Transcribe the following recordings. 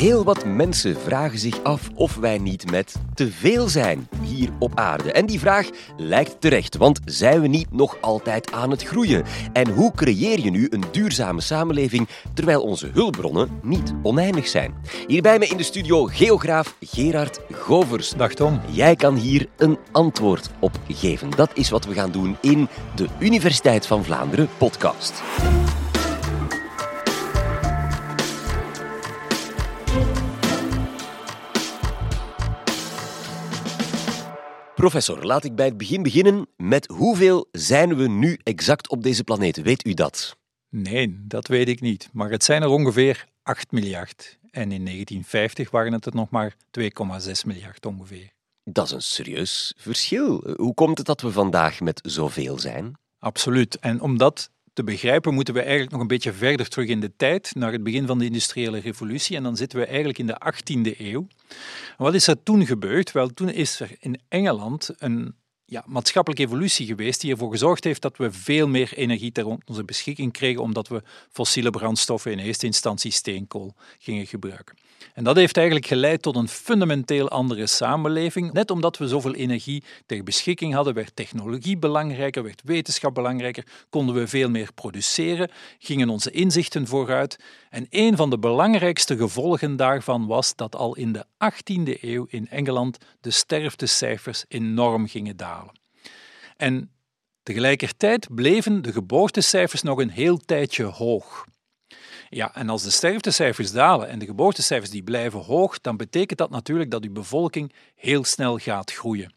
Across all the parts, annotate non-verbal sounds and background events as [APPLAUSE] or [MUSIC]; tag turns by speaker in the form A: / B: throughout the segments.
A: Heel wat mensen vragen zich af of wij niet met te veel zijn hier op aarde. En die vraag lijkt terecht, want zijn we niet nog altijd aan het groeien? En hoe creëer je nu een duurzame samenleving terwijl onze hulpbronnen niet oneindig zijn? Hier bij me in de studio geograaf Gerard Govers.
B: Dag Tom.
A: Jij kan hier een antwoord op geven. Dat is wat we gaan doen in de Universiteit van Vlaanderen podcast. Professor, laat ik bij het begin beginnen. Met hoeveel zijn we nu exact op deze planeet? Weet u dat?
B: Nee, dat weet ik niet. Maar het zijn er ongeveer 8 miljard. En in 1950 waren het er nog maar 2,6 miljard ongeveer.
A: Dat is een serieus verschil. Hoe komt het dat we vandaag met zoveel zijn?
B: Absoluut. En omdat te begrijpen moeten we eigenlijk nog een beetje verder terug in de tijd, naar het begin van de industriële revolutie. En dan zitten we eigenlijk in de 18e eeuw. wat is er toen gebeurd? Wel, toen is er in Engeland een ja, maatschappelijke evolutie geweest die ervoor gezorgd heeft dat we veel meer energie ter onze beschikking kregen, omdat we fossiele brandstoffen, in eerste instantie steenkool, gingen gebruiken. En dat heeft eigenlijk geleid tot een fundamenteel andere samenleving. Net omdat we zoveel energie ter beschikking hadden, werd technologie belangrijker, werd wetenschap belangrijker, konden we veel meer produceren, gingen onze inzichten vooruit. En een van de belangrijkste gevolgen daarvan was dat al in de 18e eeuw in Engeland de sterftecijfers enorm gingen dalen. En tegelijkertijd bleven de geboortecijfers nog een heel tijdje hoog. Ja, en als de sterftecijfers dalen en de geboortecijfers die blijven hoog, dan betekent dat natuurlijk dat uw bevolking heel snel gaat groeien.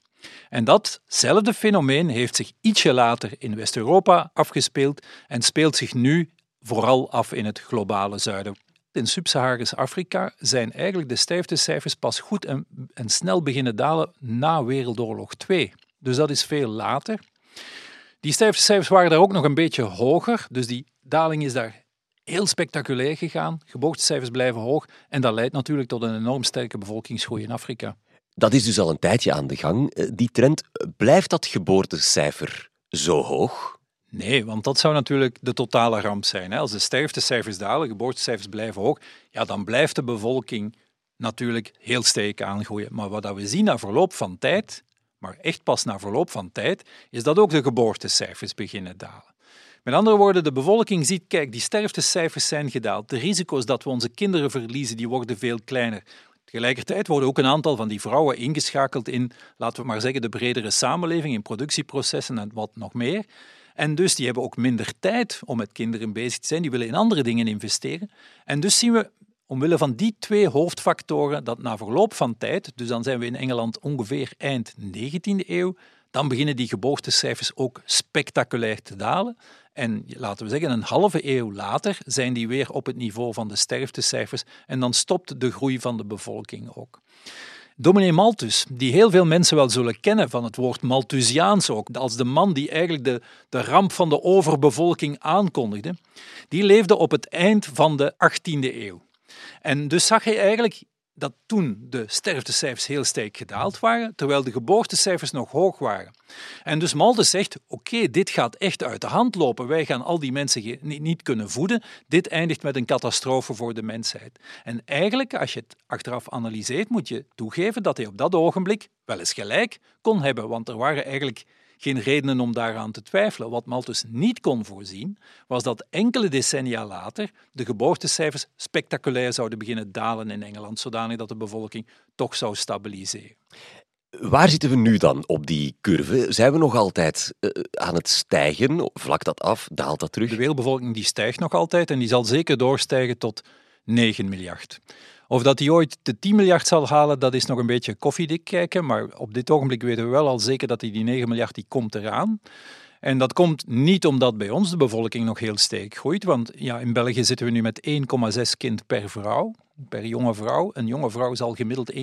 B: En datzelfde fenomeen heeft zich ietsje later in West-Europa afgespeeld en speelt zich nu vooral af in het globale zuiden. In Sub-Saharisch Afrika zijn eigenlijk de sterftecijfers pas goed en, en snel beginnen dalen na Wereldoorlog 2. Dus dat is veel later. Die sterftecijfers waren daar ook nog een beetje hoger, dus die daling is daar heel spectaculair gegaan. Geboortecijfers blijven hoog en dat leidt natuurlijk tot een enorm sterke bevolkingsgroei in Afrika.
A: Dat is dus al een tijdje aan de gang. Eh, die trend, blijft dat geboortecijfer zo hoog?
B: Nee, want dat zou natuurlijk de totale ramp zijn. Als de sterftecijfers dalen, geboortecijfers blijven hoog, ja, dan blijft de bevolking natuurlijk heel sterk aangroeien. Maar wat we zien na verloop van tijd, maar echt pas na verloop van tijd, is dat ook de geboortecijfers beginnen dalen. Met andere woorden, de bevolking ziet, kijk, die sterftecijfers zijn gedaald. De risico's dat we onze kinderen verliezen, die worden veel kleiner. Tegelijkertijd worden ook een aantal van die vrouwen ingeschakeld in, laten we maar zeggen, de bredere samenleving, in productieprocessen en wat nog meer. En dus die hebben ook minder tijd om met kinderen bezig te zijn, die willen in andere dingen investeren. En dus zien we omwille van die twee hoofdfactoren dat na verloop van tijd, dus dan zijn we in Engeland ongeveer eind 19e eeuw, dan beginnen die geboortecijfers ook spectaculair te dalen. En laten we zeggen, een halve eeuw later zijn die weer op het niveau van de sterftecijfers en dan stopt de groei van de bevolking ook. Dominee Malthus, die heel veel mensen wel zullen kennen van het woord Malthusiaans ook, als de man die eigenlijk de, de ramp van de overbevolking aankondigde, die leefde op het eind van de 18e eeuw. En dus zag hij eigenlijk dat toen de sterftecijfers heel sterk gedaald waren, terwijl de geboortecijfers nog hoog waren. En dus Malthus zegt, oké, dit gaat echt uit de hand lopen. Wij gaan al die mensen niet kunnen voeden. Dit eindigt met een catastrofe voor de mensheid. En eigenlijk, als je het achteraf analyseert, moet je toegeven dat hij op dat ogenblik wel eens gelijk kon hebben, want er waren eigenlijk geen redenen om daaraan te twijfelen. Wat Malthus niet kon voorzien, was dat enkele decennia later de geboortecijfers spectaculair zouden beginnen dalen in Engeland, zodanig dat de bevolking toch zou stabiliseren.
A: Waar zitten we nu dan op die curve? Zijn we nog altijd uh, aan het stijgen? Vlak dat af? Daalt dat terug?
B: De wereldbevolking die stijgt nog altijd en die zal zeker doorstijgen tot 9 miljard. Of dat hij ooit de 10 miljard zal halen, dat is nog een beetje koffiedik kijken. Maar op dit ogenblik weten we wel al zeker dat hij die 9 miljard die komt eraan. En dat komt niet omdat bij ons de bevolking nog heel sterk groeit. Want ja, in België zitten we nu met 1,6 kind per vrouw, per jonge vrouw. Een jonge vrouw zal gemiddeld 1,6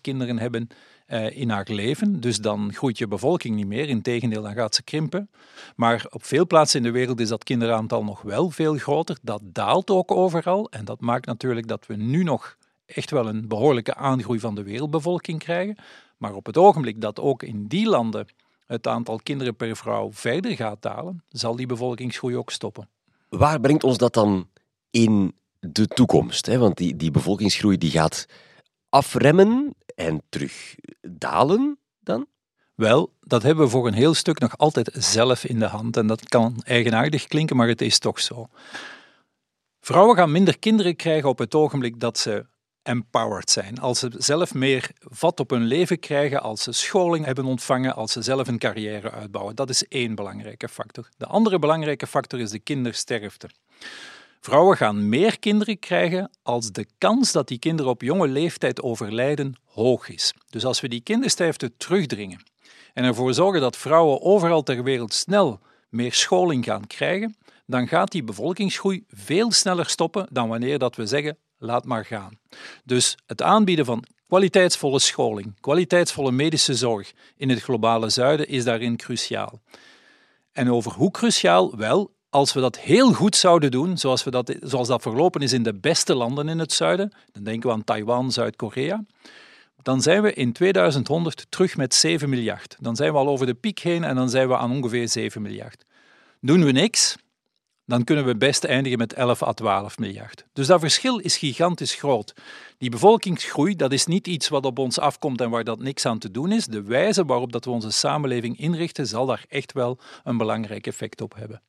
B: kinderen hebben uh, in haar leven. Dus dan groeit je bevolking niet meer. Integendeel, dan gaat ze krimpen. Maar op veel plaatsen in de wereld is dat kinderaantal nog wel veel groter. Dat daalt ook overal. En dat maakt natuurlijk dat we nu nog echt wel een behoorlijke aangroei van de wereldbevolking krijgen. Maar op het ogenblik dat ook in die landen het aantal kinderen per vrouw verder gaat dalen, zal die bevolkingsgroei ook stoppen.
A: Waar brengt ons dat dan in de toekomst? Hè? Want die, die bevolkingsgroei die gaat afremmen en terug dalen dan?
B: Wel, dat hebben we voor een heel stuk nog altijd zelf in de hand. En dat kan eigenaardig klinken, maar het is toch zo. Vrouwen gaan minder kinderen krijgen op het ogenblik dat ze empowered zijn. Als ze zelf meer vat op hun leven krijgen, als ze scholing hebben ontvangen, als ze zelf een carrière uitbouwen. Dat is één belangrijke factor. De andere belangrijke factor is de kindersterfte. Vrouwen gaan meer kinderen krijgen als de kans dat die kinderen op jonge leeftijd overlijden hoog is. Dus als we die kindersterfte terugdringen en ervoor zorgen dat vrouwen overal ter wereld snel meer scholing gaan krijgen, dan gaat die bevolkingsgroei veel sneller stoppen dan wanneer dat we zeggen laat maar gaan. Dus het aanbieden van kwaliteitsvolle scholing, kwaliteitsvolle medische zorg in het globale zuiden is daarin cruciaal. En over hoe cruciaal? Wel, als we dat heel goed zouden doen, zoals, we dat, zoals dat verlopen is in de beste landen in het zuiden, dan denken we aan Taiwan, Zuid-Korea, dan zijn we in 2100 terug met 7 miljard. Dan zijn we al over de piek heen en dan zijn we aan ongeveer 7 miljard. Doen we niks, dan kunnen we best eindigen met 11 à 12 miljard. Dus dat verschil is gigantisch groot. Die bevolkingsgroei, dat is niet iets wat op ons afkomt en waar dat niks aan te doen is. De wijze waarop dat we onze samenleving inrichten, zal daar echt wel een belangrijk effect op hebben.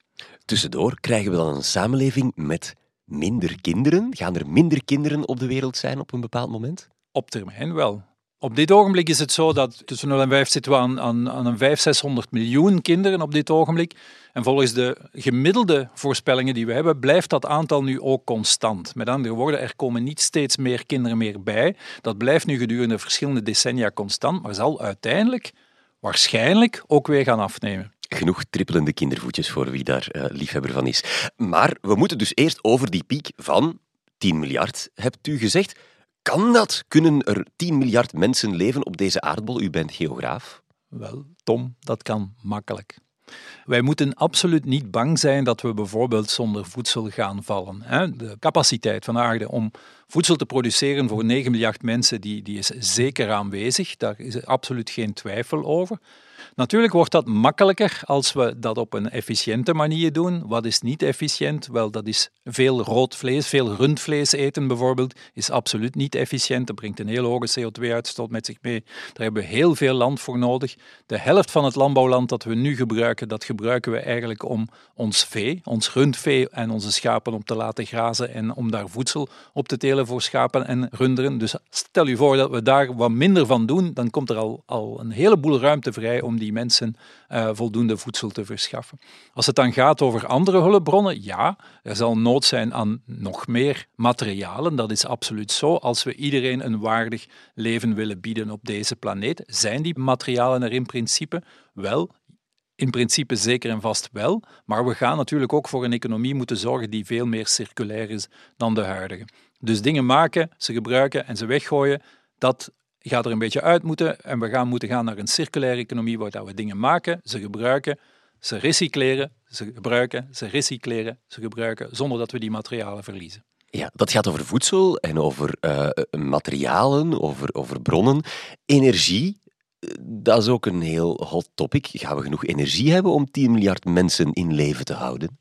A: Tussendoor krijgen we dan een samenleving met minder kinderen? Gaan er minder kinderen op de wereld zijn op een bepaald moment?
B: Op termijn wel. Op dit ogenblik is het zo dat tussen 0 en 5 zitten we aan, aan, een 500, 600 miljoen kinderen op dit ogenblik. En volgens de gemiddelde voorspellingen die we hebben, blijft dat aantal nu ook constant. Met andere woorden, er komen niet steeds meer kinderen meer bij. Dat blijft nu gedurende verschillende decennia constant, maar zal uiteindelijk waarschijnlijk ook weer gaan afnemen.
A: Genoeg trippelende kindervoetjes voor wie daar uh, liefhebber van is. Maar we moeten dus eerst over die piek van 10 miljard, hebt u gezegd. Kan dat? Kunnen er 10 miljard mensen leven op deze aardbol? U bent geograaf.
B: Wel, Tom, dat kan makkelijk. Wij moeten absoluut niet bang zijn dat we bijvoorbeeld zonder voedsel gaan vallen. De capaciteit van de aarde om voedsel te produceren voor 9 miljard mensen, die, die is zeker aanwezig. Daar is absoluut geen twijfel over. Natuurlijk wordt dat makkelijker als we dat op een efficiënte manier doen. Wat is niet efficiënt? Wel, dat is veel rood vlees, veel rundvlees eten bijvoorbeeld, is absoluut niet efficiënt. Dat brengt een heel hoge CO2-uitstoot met zich mee. Daar hebben we heel veel land voor nodig. De helft van het landbouwland dat we nu gebruiken, dat gebruiken we eigenlijk om ons vee, ons rundvee en onze schapen op te laten grazen en om daar voedsel op te telen voor schapen en runderen. Dus stel je voor dat we daar wat minder van doen, dan komt er al, al een heleboel ruimte vrij om die mensen uh, voldoende voedsel te verschaffen. Als het dan gaat over andere hulpbronnen, ja, er zal nood zijn aan nog meer materialen. Dat is absoluut zo. Als we iedereen een waardig leven willen bieden op deze planeet, zijn die materialen er in principe wel. In principe zeker en vast wel, maar we gaan natuurlijk ook voor een economie moeten zorgen die veel meer circulair is dan de huidige. Dus dingen maken, ze gebruiken en ze weggooien, dat gaat er een beetje uit moeten en we gaan moeten gaan naar een circulaire economie waar we dingen maken, ze gebruiken, ze recycleren, ze gebruiken, ze recycleren, ze gebruiken, zonder dat we die materialen verliezen.
A: Ja, dat gaat over voedsel en over uh, materialen, over, over bronnen. Energie, eh, dat is ook een heel hot topic. Gaan we genoeg energie hebben om 10 miljard mensen in leven te houden?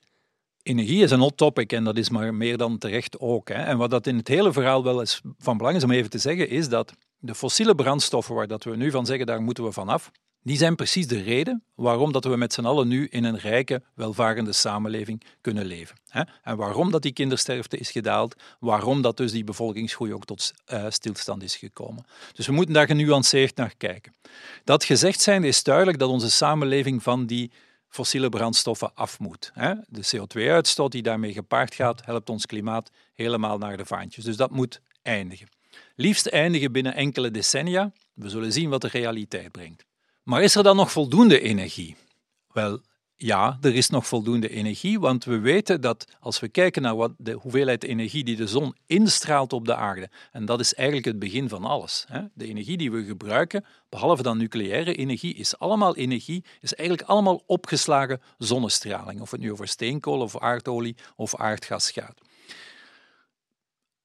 B: Energie is een hot topic en dat is maar meer dan terecht ook. Hè. En wat dat in het hele verhaal wel eens van belang is om even te zeggen, is dat de fossiele brandstoffen waar dat we nu van zeggen, daar moeten we vanaf, die zijn precies de reden waarom dat we met z'n allen nu in een rijke, welvarende samenleving kunnen leven. En waarom dat die kindersterfte is gedaald, waarom dat dus die bevolkingsgroei ook tot uh, stilstand is gekomen. Dus we moeten daar genuanceerd naar kijken. Dat gezegd zijn is duidelijk dat onze samenleving van die fossiele brandstoffen af moet. De CO2-uitstoot die daarmee gepaard gaat, helpt ons klimaat helemaal naar de vaantjes. Dus dat moet eindigen. Liefst eindigen binnen enkele decennia. We zullen zien wat de realiteit brengt. Maar is er dan nog voldoende energie? Wel, ja, er is nog voldoende energie, want we weten dat als we kijken naar wat de hoeveelheid energie die de zon instraalt op de aarde, en dat is eigenlijk het begin van alles. Hè? De energie die we gebruiken, behalve dan nucleaire energie, is allemaal energie, is eigenlijk allemaal opgeslagen zonnestraling, of het nu over steenkool of aardolie of aardgas gaat.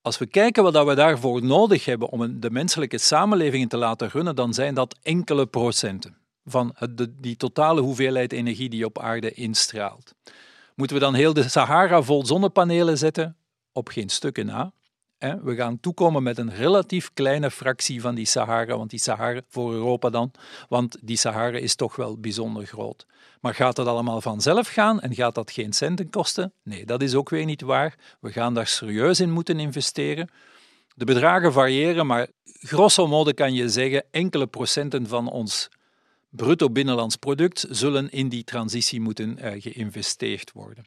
B: Als we kijken wat we daarvoor nodig hebben om de menselijke samenleving te laten runnen, dan zijn dat enkele procenten van die totale hoeveelheid energie die op aarde instraalt. Moeten we dan heel de Sahara vol zonnepanelen zetten? op geen stukken na. We gaan toekomen met een relatief kleine fractie van die Sahara, want die Sahara voor Europa dan, want die Sahara is toch wel bijzonder groot. Maar gaat dat allemaal vanzelf gaan en gaat dat geen centen kosten? Nee, dat is ook weer niet waar. We gaan daar serieus in moeten investeren. De bedragen variëren, maar grosso modo kan je zeggen enkele procenten van ons bruto binnenlands product zullen in die transitie moeten uh, geïnvesteerd worden.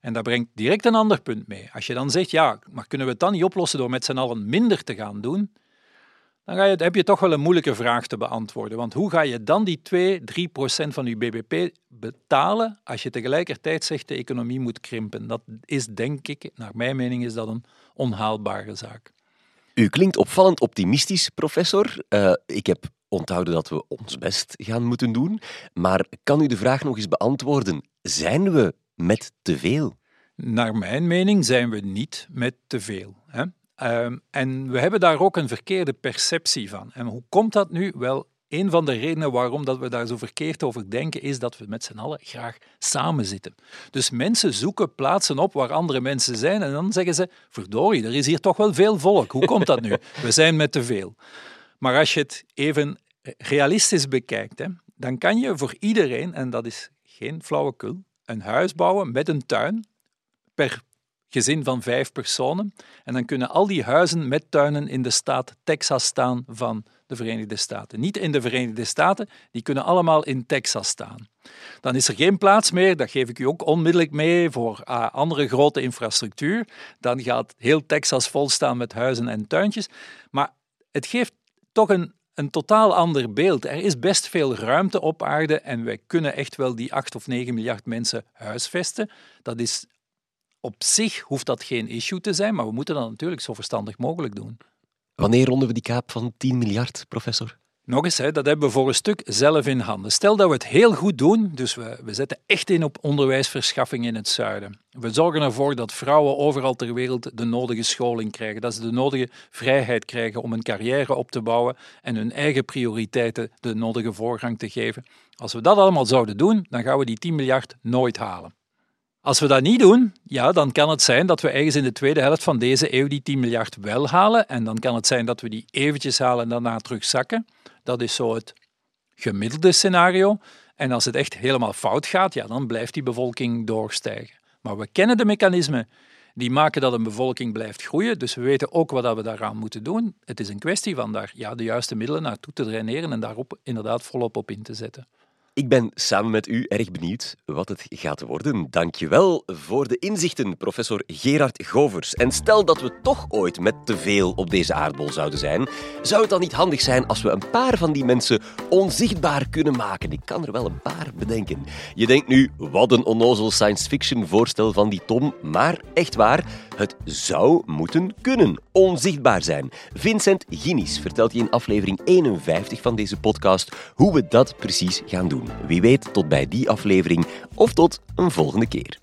B: En dat brengt direct een ander punt mee. Als je dan zegt, ja, maar kunnen we het dan niet oplossen door met z'n allen minder te gaan doen? Dan ga je, heb je toch wel een moeilijke vraag te beantwoorden. Want hoe ga je dan die 2, 3 procent van je bbp betalen als je tegelijkertijd zegt de economie moet krimpen? Dat is denk ik, naar mijn mening, is dat een onhaalbare zaak.
A: U klinkt opvallend optimistisch, professor. Uh, ik heb onthouden dat we ons best gaan moeten doen. Maar kan u de vraag nog eens beantwoorden? Zijn we met te veel?
B: Naar mijn mening zijn we niet met te veel. Hè? Ehm, en we hebben daar ook een verkeerde perceptie van. En hoe komt dat nu? Wel, een van de redenen waarom dat we daar zo verkeerd over denken, is dat we met z'n allen graag samen zitten. Dus mensen zoeken plaatsen op waar andere mensen zijn en dan zeggen ze, verdorie, er is hier toch wel veel volk. Hoe komt dat nu? [LAUGHS] We zijn met te veel. Maar als je het even realistisch bekijkt, hè, dan kan je voor iedereen, en dat is geen flauwekul, een huis bouwen met een tuin per gezin van vijf personen. En dan kunnen al die huizen met tuinen in de staat Texas staan van de Verenigde Staten. Niet in de Verenigde Staten, die kunnen allemaal in Texas staan. Dan is er geen plaats meer, dat geef ik u ook onmiddellijk mee, voor uh, andere grote infrastructuur. Dan gaat heel Texas volstaan met huizen en tuintjes. Maar het geeft toch een een totaal ander beeld. Er is best veel ruimte op aarde en wij kunnen echt wel die 8 of 9 miljard mensen huisvesten. Dat is op zich hoeft dat geen issue te zijn, maar we moeten dat natuurlijk zo verstandig mogelijk doen.
A: Wanneer ronden we die kaap van 10 miljard, professor?
B: Nog eens, dat hebben we voor een stuk zelf in handen. Stel dat we het heel goed doen, dus we, we zetten echt in op onderwijsverschaffing in het zuiden. We zorgen ervoor dat vrouwen overal ter wereld de nodige scholing krijgen, dat ze de nodige vrijheid krijgen om een carrière op te bouwen en hun eigen prioriteiten de nodige voorgang te geven. Als we dat allemaal zouden doen, dan gaan we die 10 miljard nooit halen. Als we dat niet doen, ja, dan kan het zijn dat we ergens in de tweede helft van deze eeuw die 10 miljard wel halen. En dan kan het zijn dat we die eventjes halen en daarna terugzakken. Dat is zo het gemiddelde scenario. En als het echt helemaal fout gaat, ja, dan blijft die bevolking doorstijgen. Maar we kennen de mechanismen die maken dat een bevolking blijft groeien. Dus we weten ook wat we daaraan moeten doen. Het is een kwestie van daar ja, de juiste middelen naartoe te draineren en daarop inderdaad volop op in te zetten.
A: Ik ben samen met u erg benieuwd wat het gaat worden. Dankjewel voor de inzichten, professor Gerard Govers. En stel dat we toch ooit met te veel op deze aardbol zouden zijn, zou het dan niet handig zijn als we een paar van die mensen onzichtbaar kunnen maken? Ik kan er wel een paar bedenken. Je denkt nu, wat een onnozel science fiction voorstel van die Tom, maar echt waar, het zou moeten kunnen. Onzichtbaar zijn. Vincent Guinness vertelt je in aflevering 51 van deze podcast hoe we dat precies gaan doen. Wie weet tot bij die aflevering of tot een volgende keer.